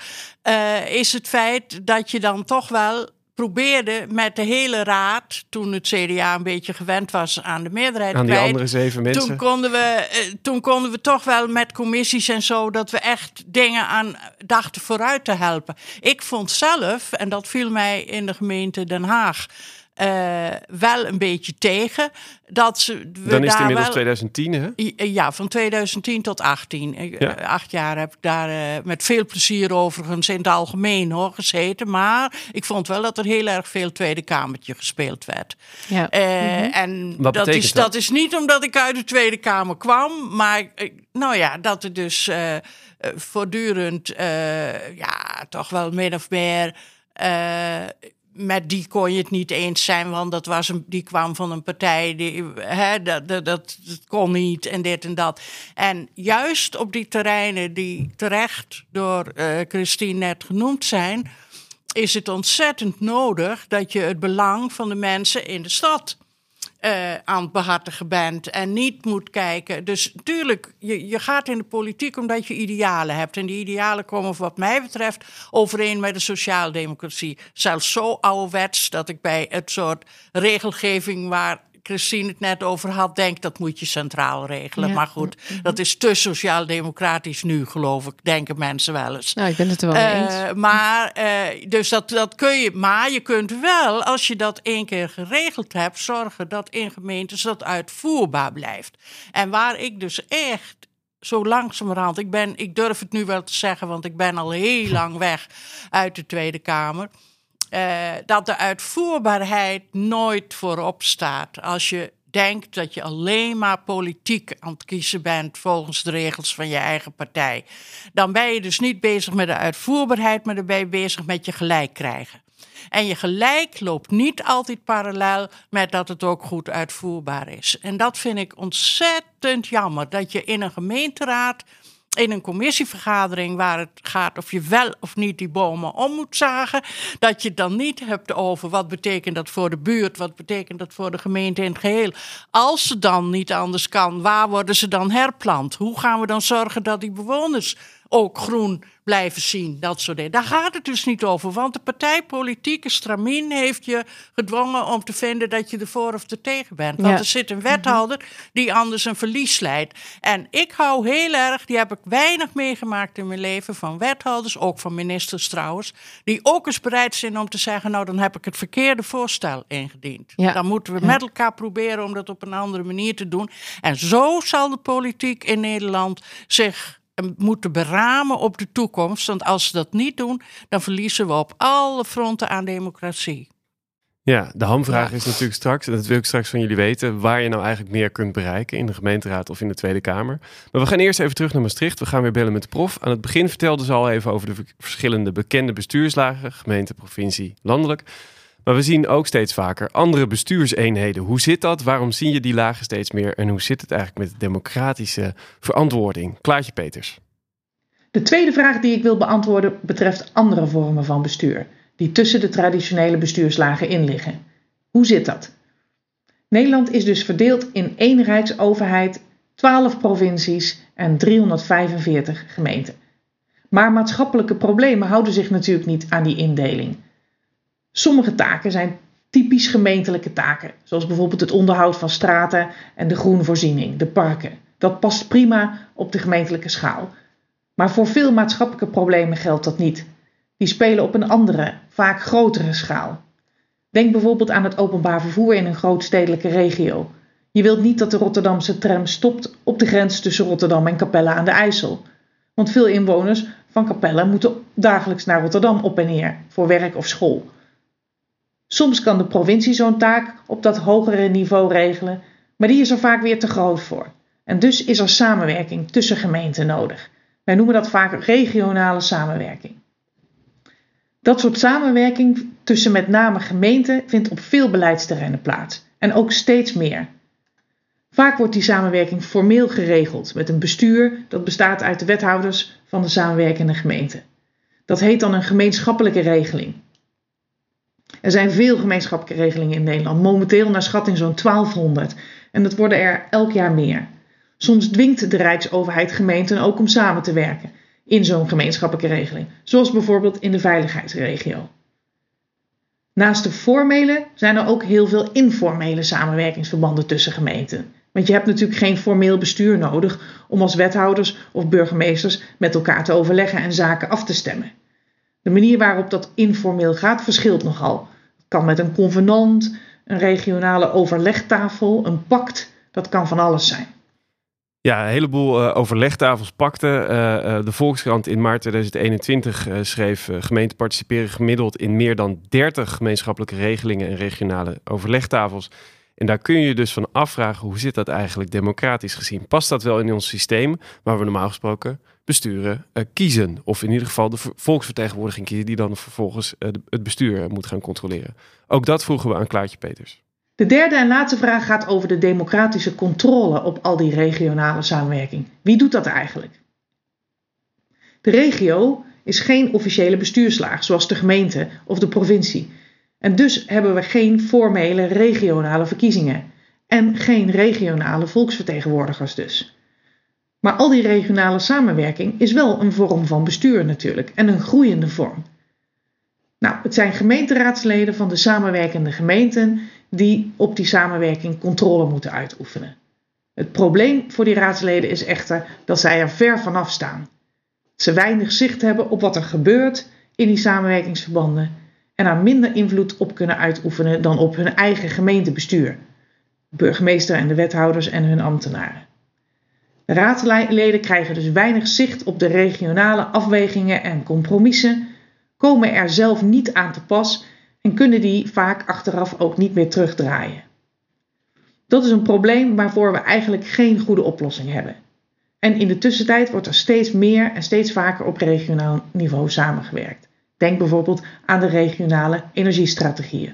Speaker 4: is het feit dat je dan toch wel probeerde met de hele raad, toen het CDA een beetje gewend was aan de meerderheid.
Speaker 3: Aan die andere zeven mensen.
Speaker 4: Toen konden, we, eh, toen konden we toch wel met commissies en zo, dat we echt dingen aan dachten vooruit te helpen. Ik vond zelf, en dat viel mij in de gemeente Den Haag uh, wel een beetje tegen. Dat ze,
Speaker 3: we Dan is het inmiddels 2010, hè?
Speaker 4: Ja, van 2010 tot 18. Ja. Acht jaar heb ik daar uh, met veel plezier overigens in het algemeen hoor, gezeten. Maar ik vond wel dat er heel erg veel Tweede Kamertje gespeeld werd. Ja. Uh, mm -hmm. En
Speaker 3: Wat
Speaker 4: dat is,
Speaker 3: dat?
Speaker 4: dat is niet omdat ik uit de Tweede Kamer kwam, maar nou ja, dat er dus voortdurend ja, toch wel min of meer met die kon je het niet eens zijn, want dat was een, die kwam van een partij, die, hè, dat, dat, dat, kon niet en dit en dat. En juist op die terreinen die terecht door uh, Christine net genoemd zijn, is het ontzettend nodig dat je het belang van de mensen in de stad uh, aan het behartigen bent en niet moet kijken. Dus tuurlijk, je, je gaat in de politiek omdat je idealen hebt. En die idealen komen wat mij betreft overeen met de sociaaldemocratie. Zelfs zo ouderwets dat ik bij het soort regelgeving waar Christine het net over had, denk dat moet je centraal regelen. Maar goed, mhm. dat is te sociaal-democratisch nu, geloof ik, denken mensen wel eens.
Speaker 1: Nou, ik ben het er wel mee eens. Uh,
Speaker 4: maar, uh, dus dat, dat kun je, maar je kunt wel, als je dat één keer geregeld hebt, zorgen dat in gemeentes dat uitvoerbaar blijft. En waar ik dus echt zo langzamerhand, ik, ben, ik durf het nu wel te zeggen, want ik ben al heel lang weg uit de Tweede Kamer uh, dat de uitvoerbaarheid nooit voorop staat. Als je denkt dat je alleen maar politiek aan het kiezen bent volgens de regels van je eigen partij, dan ben je dus niet bezig met de uitvoerbaarheid, maar dan ben je bezig met je gelijk krijgen. En je gelijk loopt niet altijd parallel met dat het ook goed uitvoerbaar is. En dat vind ik ontzettend jammer. Dat je in een gemeenteraad in een commissievergadering waar het gaat of je wel of niet die bomen om moet zagen, dat je het dan niet hebt over wat betekent dat voor de buurt, wat betekent dat voor de gemeente in het geheel. Als ze dan niet anders kan, waar worden ze dan herplant? Hoe gaan we dan zorgen dat die bewoners ook groen blijven zien. Dat soort dingen. Daar gaat het dus niet over. Want de partijpolitieke stramien heeft je gedwongen om te vinden dat je ervoor of er tegen bent. Want er zit een wethouder die anders een verlies leidt. En ik hou heel erg, die heb ik weinig meegemaakt in mijn leven, van wethouders, ook van ministers trouwens, die ook eens bereid zijn om te zeggen, nou dan heb ik het verkeerde voorstel ingediend. Dan moeten we met elkaar proberen om dat op een andere manier te doen. En zo zal de politiek in Nederland zich moeten beramen op de toekomst. Want als ze dat niet doen, dan verliezen we op alle fronten aan democratie.
Speaker 3: Ja, de hamvraag is natuurlijk straks, en dat wil ik straks van jullie weten, waar je nou eigenlijk meer kunt bereiken in de gemeenteraad of in de Tweede Kamer. Maar we gaan eerst even terug naar Maastricht. We gaan weer bellen met de prof. Aan het begin vertelde ze al even over de verschillende bekende bestuurslagen, gemeente, provincie, landelijk. Maar we zien ook steeds vaker andere bestuurseenheden. Hoe zit dat? Waarom zie je die lagen steeds meer? En hoe zit het eigenlijk met de democratische verantwoording? Klaartje Peters.
Speaker 5: De tweede vraag die ik wil beantwoorden betreft andere vormen van bestuur, die tussen de traditionele bestuurslagen in liggen. Hoe zit dat? Nederland is dus verdeeld in één rijksoverheid, 12 provincies en 345 gemeenten. Maar maatschappelijke problemen houden zich natuurlijk niet aan die indeling. Sommige taken zijn typisch gemeentelijke taken, zoals bijvoorbeeld het onderhoud van straten en de groenvoorziening, de parken. Dat past prima op de gemeentelijke schaal. Maar voor veel maatschappelijke problemen geldt dat niet. Die spelen op een andere, vaak grotere schaal. Denk bijvoorbeeld aan het openbaar vervoer in een grootstedelijke regio. Je wilt niet dat de Rotterdamse tram stopt op de grens tussen Rotterdam en Capelle aan de IJssel. Want veel inwoners van Capelle moeten dagelijks naar Rotterdam op en neer voor werk of school. Soms kan de provincie zo'n taak op dat hogere niveau regelen, maar die is er vaak weer te groot voor. En dus is er samenwerking tussen gemeenten nodig. Wij noemen dat vaak regionale samenwerking. Dat soort samenwerking tussen met name gemeenten vindt op veel beleidsterreinen plaats en ook steeds meer. Vaak wordt die samenwerking formeel geregeld met een bestuur dat bestaat uit de wethouders van de samenwerkende gemeente. Dat heet dan een gemeenschappelijke regeling. Er zijn veel gemeenschappelijke regelingen in Nederland, momenteel naar schatting zo'n 1200. En dat worden er elk jaar meer. Soms dwingt de Rijksoverheid gemeenten ook om samen te werken in zo'n gemeenschappelijke regeling, zoals bijvoorbeeld in de veiligheidsregio. Naast de formele zijn er ook heel veel informele samenwerkingsverbanden tussen gemeenten. Want je hebt natuurlijk geen formeel bestuur nodig om als wethouders of burgemeesters met elkaar te overleggen en zaken af te stemmen. De manier waarop dat informeel gaat verschilt nogal. Het kan met een convenant, een regionale overlegtafel, een pact, dat kan van alles zijn.
Speaker 3: Ja, een heleboel uh, overlegtafels pakten. Uh, uh, de Volkskrant in maart 2021 schreef: gemeenten participeren gemiddeld in meer dan 30 gemeenschappelijke regelingen en regionale overlegtafels. En daar kun je je dus van afvragen: hoe zit dat eigenlijk democratisch gezien? Past dat wel in ons systeem waar we normaal gesproken besturen kiezen? Of in ieder geval de volksvertegenwoordiging kiezen, die dan vervolgens het bestuur moet gaan controleren. Ook dat vroegen we aan Klaartje Peters.
Speaker 5: De derde en laatste vraag gaat over de democratische controle op al die regionale samenwerking. Wie doet dat eigenlijk? De regio is geen officiële bestuurslaag zoals de gemeente of de provincie. En dus hebben we geen formele regionale verkiezingen en geen regionale volksvertegenwoordigers dus. Maar al die regionale samenwerking is wel een vorm van bestuur natuurlijk en een groeiende vorm. Nou, het zijn gemeenteraadsleden van de samenwerkende gemeenten die op die samenwerking controle moeten uitoefenen. Het probleem voor die raadsleden is echter dat zij er ver vanaf staan. Ze weinig zicht hebben op wat er gebeurt in die samenwerkingsverbanden en er minder invloed op kunnen uitoefenen dan op hun eigen gemeentebestuur, burgemeester en de wethouders en hun ambtenaren. De raadsleden krijgen dus weinig zicht op de regionale afwegingen en compromissen, komen er zelf niet aan te pas en kunnen die vaak achteraf ook niet meer terugdraaien. Dat is een probleem waarvoor we eigenlijk geen goede oplossing hebben. En in de tussentijd wordt er steeds meer en steeds vaker op regionaal niveau samengewerkt. Denk bijvoorbeeld aan de regionale energiestrategieën.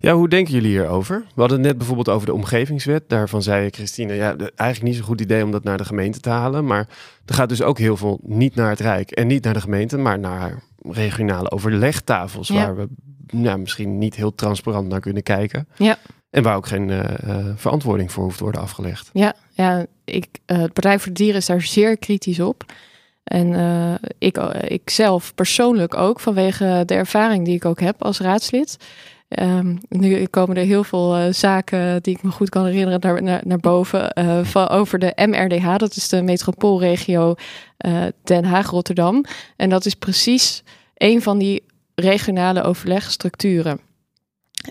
Speaker 3: Ja, hoe denken jullie hierover? We hadden het net bijvoorbeeld over de omgevingswet. Daarvan zei Christine, ja, eigenlijk niet zo'n goed idee om dat naar de gemeente te halen. Maar er gaat dus ook heel veel niet naar het Rijk en niet naar de gemeente, maar naar regionale overlegtafels. Waar we ja, misschien niet heel transparant naar kunnen kijken.
Speaker 1: Ja.
Speaker 3: En waar ook geen uh, verantwoording voor hoeft te worden afgelegd.
Speaker 1: Ja, ja ik, uh, het Partij voor de Dieren is daar zeer kritisch op. En uh, ik, ik zelf persoonlijk ook, vanwege de ervaring die ik ook heb als raadslid. Um, nu komen er heel veel uh, zaken die ik me goed kan herinneren naar, naar, naar boven. Uh, van, over de MRDH, dat is de metropoolregio Den Haag-Rotterdam. En dat is precies een van die regionale overlegstructuren.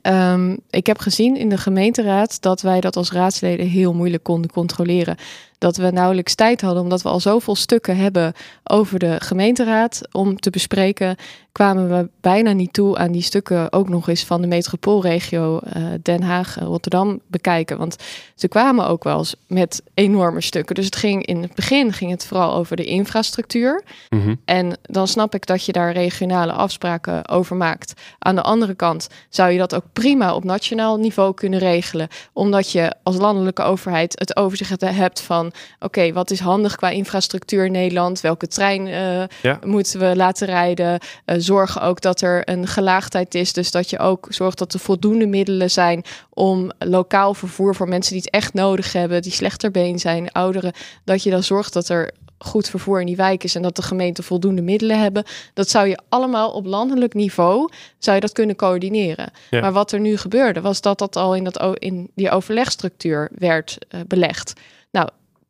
Speaker 1: Um, ik heb gezien in de gemeenteraad dat wij dat als raadsleden heel moeilijk konden controleren dat we nauwelijks tijd hadden, omdat we al zoveel stukken hebben over de gemeenteraad om te bespreken, kwamen we bijna niet toe aan die stukken ook nog eens van de metropoolregio uh, Den Haag, Rotterdam bekijken. Want ze kwamen ook wel eens met enorme stukken. Dus het ging in het begin ging het vooral over de infrastructuur.
Speaker 3: Mhm.
Speaker 1: En dan snap ik dat je daar regionale afspraken over maakt. Aan de andere kant zou je dat ook prima op nationaal niveau kunnen regelen, omdat je als landelijke overheid het overzicht hebt van oké, wat is handig qua infrastructuur in Nederland? Welke trein uh, moeten we laten rijden? Uh, zorgen ook dat er een gelaagdheid is. Dus dat je ook zorgt dat er voldoende middelen zijn om lokaal vervoer voor mensen die het echt nodig hebben, die slechter been zijn, ouderen, dat je dan zorgt dat er goed vervoer in die wijk is en dat de gemeenten voldoende middelen hebben. Dat zou je allemaal op landelijk niveau zou je dat kunnen coördineren. Maar wat er nu gebeurde, was dat dat al in, dat, in die overlegstructuur werd uh, belegd.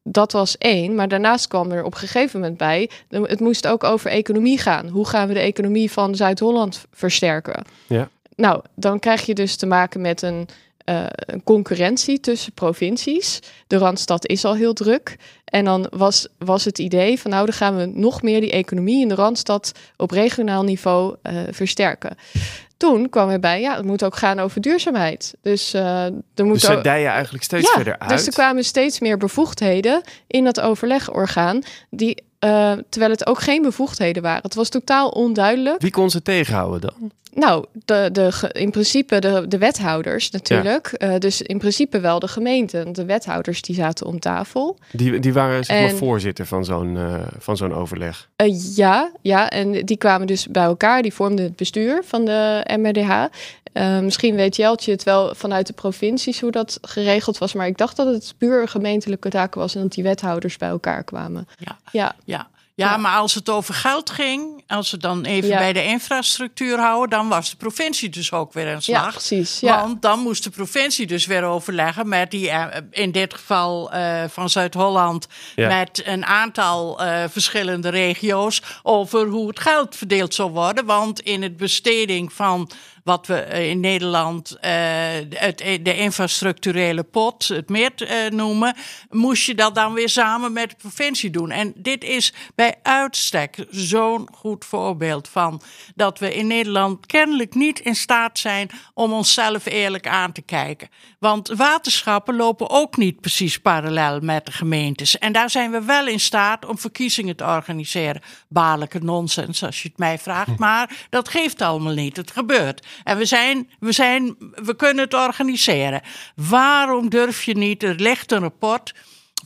Speaker 1: Dat was één. Maar daarnaast kwam er op een gegeven moment bij. Het moest ook over economie gaan. Hoe gaan we de economie van Zuid-Holland versterken?
Speaker 3: Ja.
Speaker 1: Nou, dan krijg je dus te maken met een, uh, een concurrentie tussen provincies. De Randstad is al heel druk. En dan was, was het idee van nou, dan gaan we nog meer die economie in de Randstad op regionaal niveau uh, versterken toen kwam erbij, ja, het moet ook gaan over duurzaamheid. Dus uh, er moet
Speaker 3: dus
Speaker 1: ook...
Speaker 3: dijen eigenlijk steeds verder uit.
Speaker 1: Dus er kwamen steeds meer bevoegdheden in dat overlegorgaan die uh, eh, terwijl het ook geen bevoegdheden waren. Het was totaal onduidelijk.
Speaker 3: Wie kon ze tegenhouden dan?
Speaker 1: Nou, de, de, in principe de, de wethouders natuurlijk. Eh, dus in principe wel de gemeenten. De wethouders die zaten om tafel.
Speaker 3: Die, die waren zeg maar
Speaker 1: En-
Speaker 3: voorzitter van zo'n eh, van zo'n overleg.
Speaker 1: Eh, ja, ja, en die kwamen dus bij elkaar. Die vormden het bestuur van de MRDH. Eh, misschien weet Jeltje het wel vanuit de provincies hoe dat geregeld was. Maar ik dacht dat het puur gemeentelijke taken was en dat die wethouders bij elkaar kwamen.
Speaker 4: Ja.
Speaker 1: Ja,
Speaker 4: Ja. Ja,
Speaker 1: Ja.
Speaker 4: maar als het over geld ging, als we dan even
Speaker 1: Ja.
Speaker 4: bij de infrastructuur houden, dan was de provincie dus ook weer aan
Speaker 1: ja
Speaker 4: slag.
Speaker 1: precies. Ja.
Speaker 4: Want dan moest de provincie dus weer overleggen met die, eh, in dit geval eh, van Zuid-Holland,
Speaker 3: Ja.
Speaker 4: met een aantal eh, verschillende regio's over hoe het geld verdeeld zou worden. Want in het besteding van wat we eh, in Nederland eh, het, de infrastructurele pot, het meer eh, noemen, moest je dat dan weer samen met de provincie doen. En dit is bij uitstek zo'n goed voorbeeld van dat we in Nederland kennelijk niet in staat zijn om onszelf eerlijk aan te kijken. Want waterschappen lopen ook niet precies parallel met de gemeentes. En daar zijn we wel in staat om verkiezingen te organiseren. Baarlijke nonsens, als je het mij vraagt. Maar dat geeft allemaal niet. Het gebeurt. En we, zijn, we, zijn, we kunnen het organiseren. Waarom durf je niet? Er ligt een rapport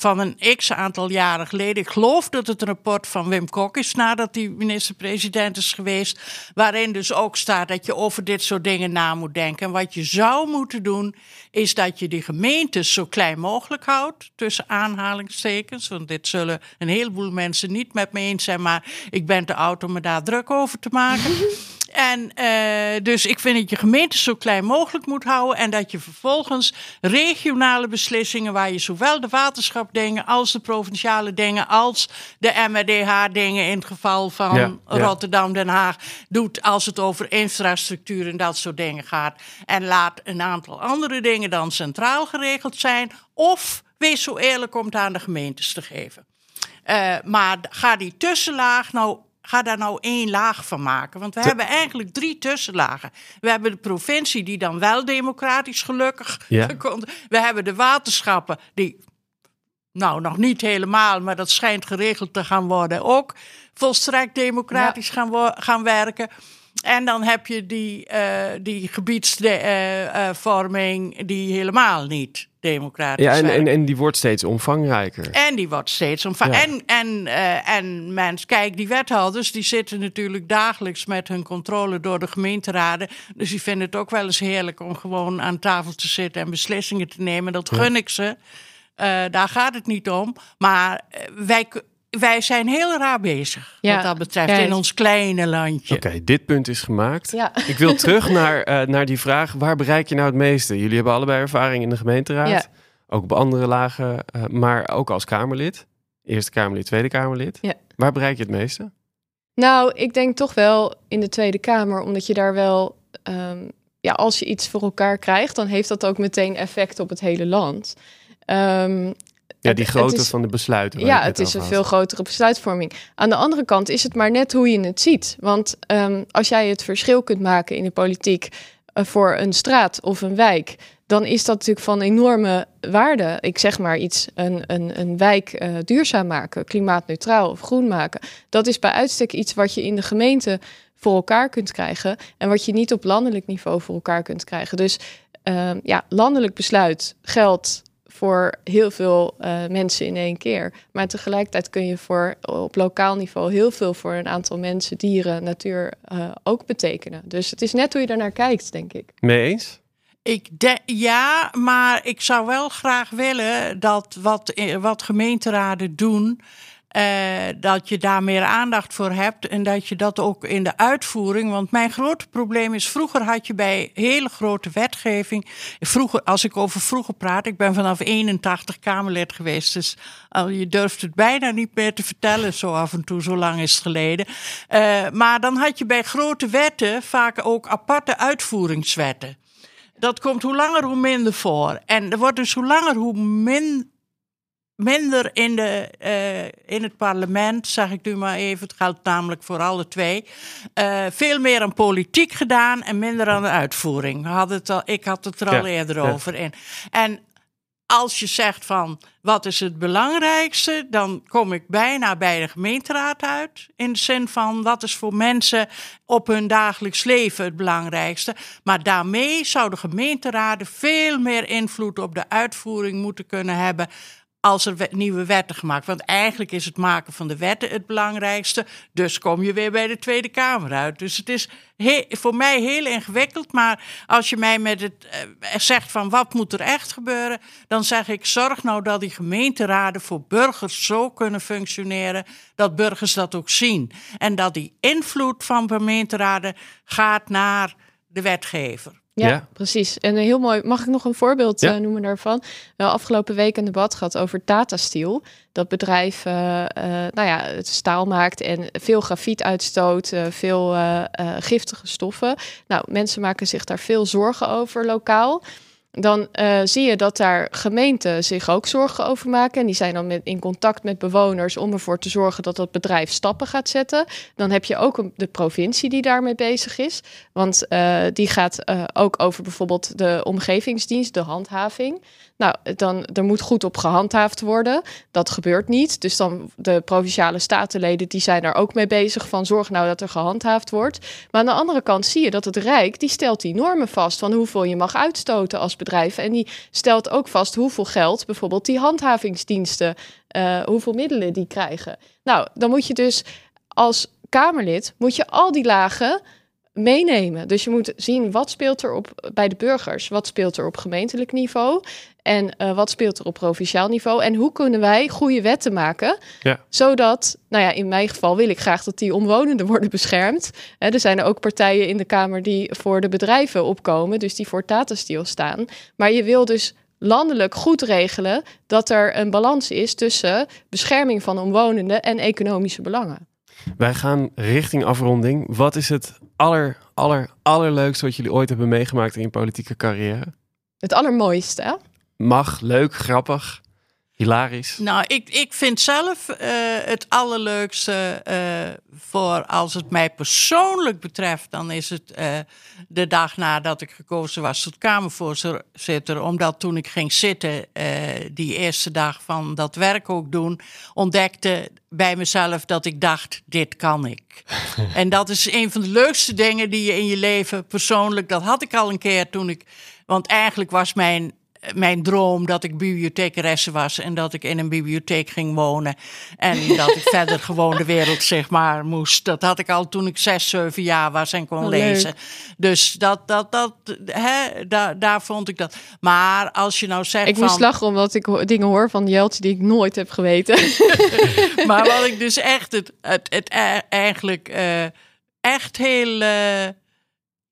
Speaker 4: van een x aantal jaren geleden. Ik geloof dat het een rapport van Wim Kok is, nadat hij minister-president is geweest. Waarin dus ook staat dat je over dit soort dingen na moet denken. En wat je zou moeten doen, is dat je die gemeentes zo klein mogelijk houdt. Tussen aanhalingstekens. Want dit zullen een heleboel mensen niet met me eens zijn. Maar ik ben te oud om me daar druk over te maken. En eh, dus ik vind dat je gemeentes zo klein mogelijk moet houden. En dat je vervolgens regionale beslissingen, waar je zowel de waterschapdingen als de provinciale dingen, als de MRDH-dingen in het geval van
Speaker 3: Ja, ja.
Speaker 4: Rotterdam, Den Haag, doet als het over infrastructuur en dat soort dingen gaat. En laat een aantal andere dingen dan centraal geregeld zijn. Of wees zo eerlijk om het aan de gemeentes te geven. Eh, maar ga die tussenlaag nou. Ga daar nou één laag van maken. Want we hebben eigenlijk drie tussenlagen. We hebben de provincie, die dan wel democratisch gelukkig
Speaker 3: Ja.
Speaker 4: komt. We hebben de waterschappen, die. Nou, nog niet helemaal, maar dat schijnt geregeld te gaan worden. Ook volstrekt democratisch gaan, gaan werken. En dan heb je die, eh die gebiedsvorming die helemaal niet democratisch
Speaker 3: Ja, en, en, en die wordt steeds omvangrijker.
Speaker 4: En die wordt steeds omvangen.
Speaker 3: Ja.
Speaker 4: En, en, eh, en mensen, kijk, die wethouders die zitten natuurlijk dagelijks met hun controle door de gemeenteraden. Dus die vinden het ook wel eens heerlijk om gewoon aan tafel te zitten en beslissingen te nemen. Dat gun ik ze. Eh, daar gaat het niet om. Maar wij, wij zijn heel raar bezig
Speaker 1: Ja,
Speaker 4: wat dat betreft in ons kleine landje.
Speaker 3: Oké, dit punt is gemaakt.
Speaker 1: Ja.
Speaker 3: Ik wil terug naar, eh, naar die vraag: waar bereik je nou het meeste? Jullie hebben allebei ervaring in de gemeenteraad,
Speaker 1: Ja.
Speaker 3: ook op andere lagen, eh, maar ook als Kamerlid. Eerste Kamerlid, Tweede Kamerlid.
Speaker 1: Ja.
Speaker 3: Waar bereik je het meeste?
Speaker 1: Nou, ik denk toch wel in de Tweede Kamer, omdat je daar wel, ehm, ja, als je iets voor elkaar krijgt, dan heeft dat ook meteen effect op het hele land. Ehm,
Speaker 3: Ja, die grootte
Speaker 1: is-
Speaker 3: van de besluiten.
Speaker 1: Ja, het is een veel grotere besluitvorming. Aan de andere kant is het maar net hoe je het ziet. Want ehm, als jij het verschil kunt maken in de politiek eh, voor een straat of een wijk, dan is dat natuurlijk van enorme waarde. Ik zeg maar iets, een, een, een wijk eh, duurzaam maken, klimaatneutraal of groen maken. Dat is bij uitstek iets wat je in de gemeente voor elkaar kunt krijgen en wat je niet op landelijk niveau voor elkaar kunt krijgen. Dus ehm, ja, landelijk besluit geldt voor heel veel eh, mensen in één keer. Maar tegelijkertijd kun je voor op lokaal niveau heel veel voor een aantal mensen, dieren, natuur eh, ook betekenen. Dus het is net hoe je daarnaar kijkt, denk ik.
Speaker 3: Mee eens?
Speaker 4: Ik de, ja, maar ik zou wel graag willen dat wat, eh, wat gemeenteraden doen, eh, dat je daar meer aandacht voor hebt en dat je dat ook in de uitvoering. Want mijn grote probleem is, vroeger had je bij hele grote wetgeving, vroeger, als ik over vroeger praat, ik ben vanaf 81 Kamerlid geweest, dus je durft het bijna niet meer te vertellen, zo af en toe, zo lang is het geleden. Eh, maar dan had je bij grote wetten vaak ook aparte uitvoeringswetten. Dat komt hoe langer hoe minder voor. En er wordt dus hoe langer hoe min, minder in, de, eh, in het parlement, zeg ik nu maar even, het geldt namelijk voor alle twee, eh, veel meer aan politiek gedaan en minder aan de uitvoering. Hadden het al, ik had het er al eerder
Speaker 3: ja.
Speaker 4: over. In. En als je zegt van wat is het belangrijkste, dan kom ik bijna bij de gemeenteraad uit. In de zin van wat is voor mensen op hun dagelijks leven het belangrijkste. Maar daarmee zouden gemeenteraden veel meer invloed op de uitvoering moeten kunnen hebben als er nieuwe wetten gemaakt. Want eigenlijk is het maken van de wetten het belangrijkste. Dus kom je weer bij de Tweede Kamer uit. Dus het is voor mij heel ingewikkeld. Maar als je mij met het uh, zegt van wat moet er echt gebeuren, dan zeg ik zorg nou dat die gemeenteraden voor burgers zo kunnen functioneren dat burgers dat ook zien. En dat die invloed van gemeenteraden gaat naar de wetgever.
Speaker 1: Ja, precies. En een heel mooi, mag ik nog een voorbeeld uh, noemen daarvan? Wel afgelopen week een debat gehad over Tata Steel. Dat bedrijf, uh, uh, nou ja, het staal maakt en veel grafiet uitstoot, veel giftige stoffen. Nou, mensen maken zich daar veel zorgen over lokaal dan uh, zie je dat daar gemeenten zich ook zorgen over maken. En die zijn dan met, in contact met bewoners om ervoor te zorgen dat dat bedrijf stappen gaat zetten. Dan heb je ook de provincie die daarmee bezig is. Want uh, die gaat uh, ook over bijvoorbeeld de omgevingsdienst, de handhaving. Nou, dan er moet goed op gehandhaafd worden. Dat gebeurt niet. Dus dan de provinciale statenleden die zijn daar ook mee bezig van zorg nou dat er gehandhaafd wordt. Maar aan de andere kant zie je dat het Rijk die stelt die normen vast van hoeveel je mag uitstoten als bedrijf. En die stelt ook vast hoeveel geld bijvoorbeeld die handhavingsdiensten, uh, hoeveel middelen die krijgen. Nou, dan moet je dus als Kamerlid moet je al die lagen meenemen. Dus je moet zien wat speelt er op bij de burgers, wat speelt er op gemeentelijk niveau en uh, wat speelt er op provinciaal niveau en hoe kunnen wij goede wetten maken, ja. zodat, nou ja, in mijn geval wil ik graag dat die omwonenden worden beschermd. He, er zijn ook partijen in de Kamer die voor de bedrijven opkomen, dus die voor Tata Steel staan. Maar je wil dus landelijk goed regelen dat er een balans is tussen bescherming van omwonenden en economische belangen.
Speaker 3: Wij gaan richting afronding. Wat is het aller, aller, allerleukste wat jullie ooit hebben meegemaakt in je politieke carrière?
Speaker 1: Het allermooiste,
Speaker 3: Mag, leuk, grappig, hilarisch.
Speaker 4: Nou, ik, ik vind zelf uh, het allerleukste uh, voor als het mij persoonlijk betreft, dan is het uh, de dag nadat ik gekozen was tot Kamervoorzitter. Omdat toen ik ging zitten, die eerste dag van dat werk ook doen, ontdekte bij mezelf dat ik dacht, dit kan ik. en dat is een van de leukste dingen die je in je leven persoonlijk, dat had ik al een keer toen ik, want eigenlijk was mijn mijn droom dat ik bibliothecaresse was en dat ik in een bibliotheek ging wonen. En dat ik verder gewoon de wereld, zeg maar, moest. Dat had ik al toen ik zes, zeven jaar was en kon oh, lezen. Dus dat, dat, dat, hè, daar, daar vond ik dat. Maar als je nou zegt.
Speaker 1: Ik
Speaker 4: van...
Speaker 1: moest lachen omdat ik dingen hoor van Jeltje die ik nooit heb geweten.
Speaker 4: maar wat ik dus echt het, het, het e-, eigenlijk uh, echt heel. Uh,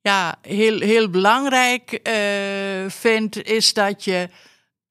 Speaker 4: ja, heel, heel belangrijk uh, vind, is dat je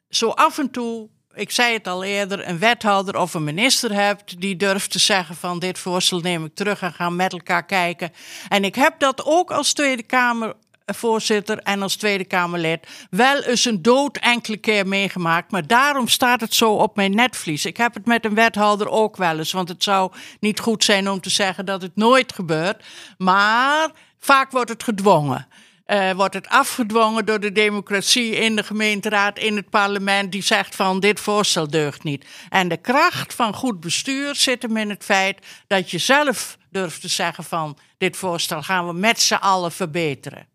Speaker 4: zo af en toe, ik zei het al eerder, een wethouder of een minister hebt die durft te zeggen van dit voorstel neem ik terug en gaan met elkaar kijken. En ik heb dat ook als Tweede Kamer voorzitter en als Tweede Kamerlid wel eens een dood enkele keer meegemaakt. Maar daarom staat het zo op mijn netvlies. Ik heb het met een wethouder ook wel eens. Want het zou niet goed zijn om te zeggen dat het nooit gebeurt. Maar Vaak wordt het gedwongen. Uh, wordt het afgedwongen door de democratie in de gemeenteraad, in het parlement, die zegt van dit voorstel deugt niet. En de kracht van goed bestuur zit hem in het feit dat je zelf durft te zeggen van dit voorstel gaan we met z'n allen verbeteren.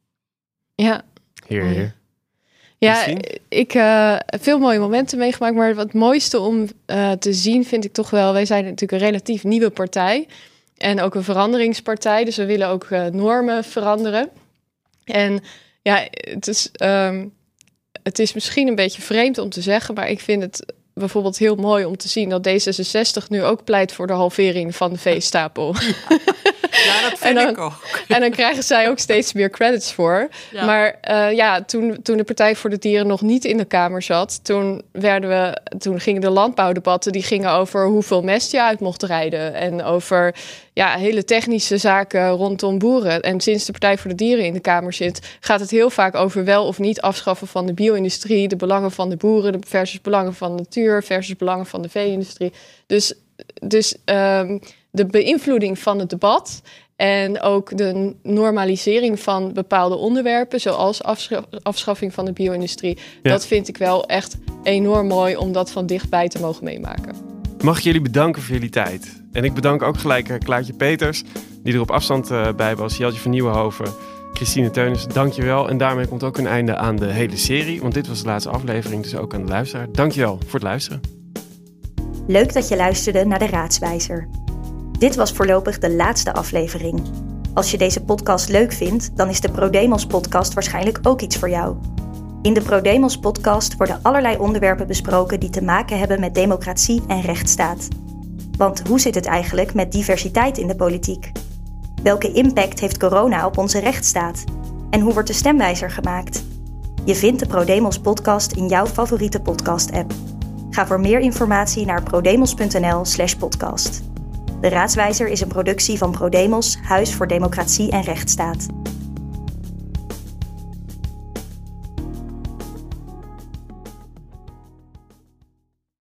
Speaker 1: Ja.
Speaker 3: Hier, hier.
Speaker 1: Ja, ik uh, veel mooie momenten meegemaakt, maar wat mooiste om uh, te zien vind ik toch wel, wij zijn natuurlijk een relatief nieuwe partij. En ook een veranderingspartij. Dus we willen ook uh, normen veranderen. En ja, het is, um, het is misschien een beetje vreemd om te zeggen, maar ik vind het bijvoorbeeld heel mooi om te zien dat D66 nu ook pleit voor de halvering van de veestapel.
Speaker 4: Ja, dat vind
Speaker 1: dan,
Speaker 4: ik ook.
Speaker 1: En dan krijgen zij ook steeds meer credits voor. Ja. Maar uh, ja, toen, toen de Partij voor de Dieren nog niet in de Kamer zat, toen, werden we, toen gingen de landbouwdebatten die gingen over hoeveel mest je uit mocht rijden. En over ja, hele technische zaken rondom boeren. En sinds de Partij voor de Dieren in de Kamer zit, gaat het heel vaak over wel of niet afschaffen van de bio-industrie, de belangen van de boeren versus belangen van de natuur versus belangen van de vee-industrie. Dus, dus um, de beïnvloeding van het debat En ook de normalisering van bepaalde onderwerpen, zoals afschaffing van de bio-industrie. Dat vind ik wel echt enorm mooi om dat van dichtbij te mogen meemaken.
Speaker 3: Mag ik jullie bedanken voor jullie tijd. En ik bedank ook gelijk uh, Klaartje Peters, die er op afstand uh, bij was. Jeltje van Nieuwenhoven, Christine Teunis, dankjewel. En daarmee komt ook een einde aan de hele serie. Want dit was de laatste aflevering, dus ook aan de luisteraar. Dankjewel voor het luisteren.
Speaker 2: Leuk dat je luisterde naar de Raadswijzer. Dit was voorlopig de laatste aflevering. Als je deze podcast leuk vindt, dan is de ProDemos podcast waarschijnlijk ook iets voor jou. In de ProDemos podcast worden allerlei onderwerpen besproken die te maken hebben met democratie en rechtsstaat. Want hoe zit het eigenlijk met diversiteit in de politiek? Welke impact heeft corona op onze rechtsstaat? En hoe wordt de stemwijzer gemaakt? Je vindt de ProDemos podcast in jouw favoriete podcast-app. Ga voor meer informatie naar prodemos.nl/podcast. De Raadswijzer is een productie van ProDemos, Huis voor Democratie en Rechtsstaat.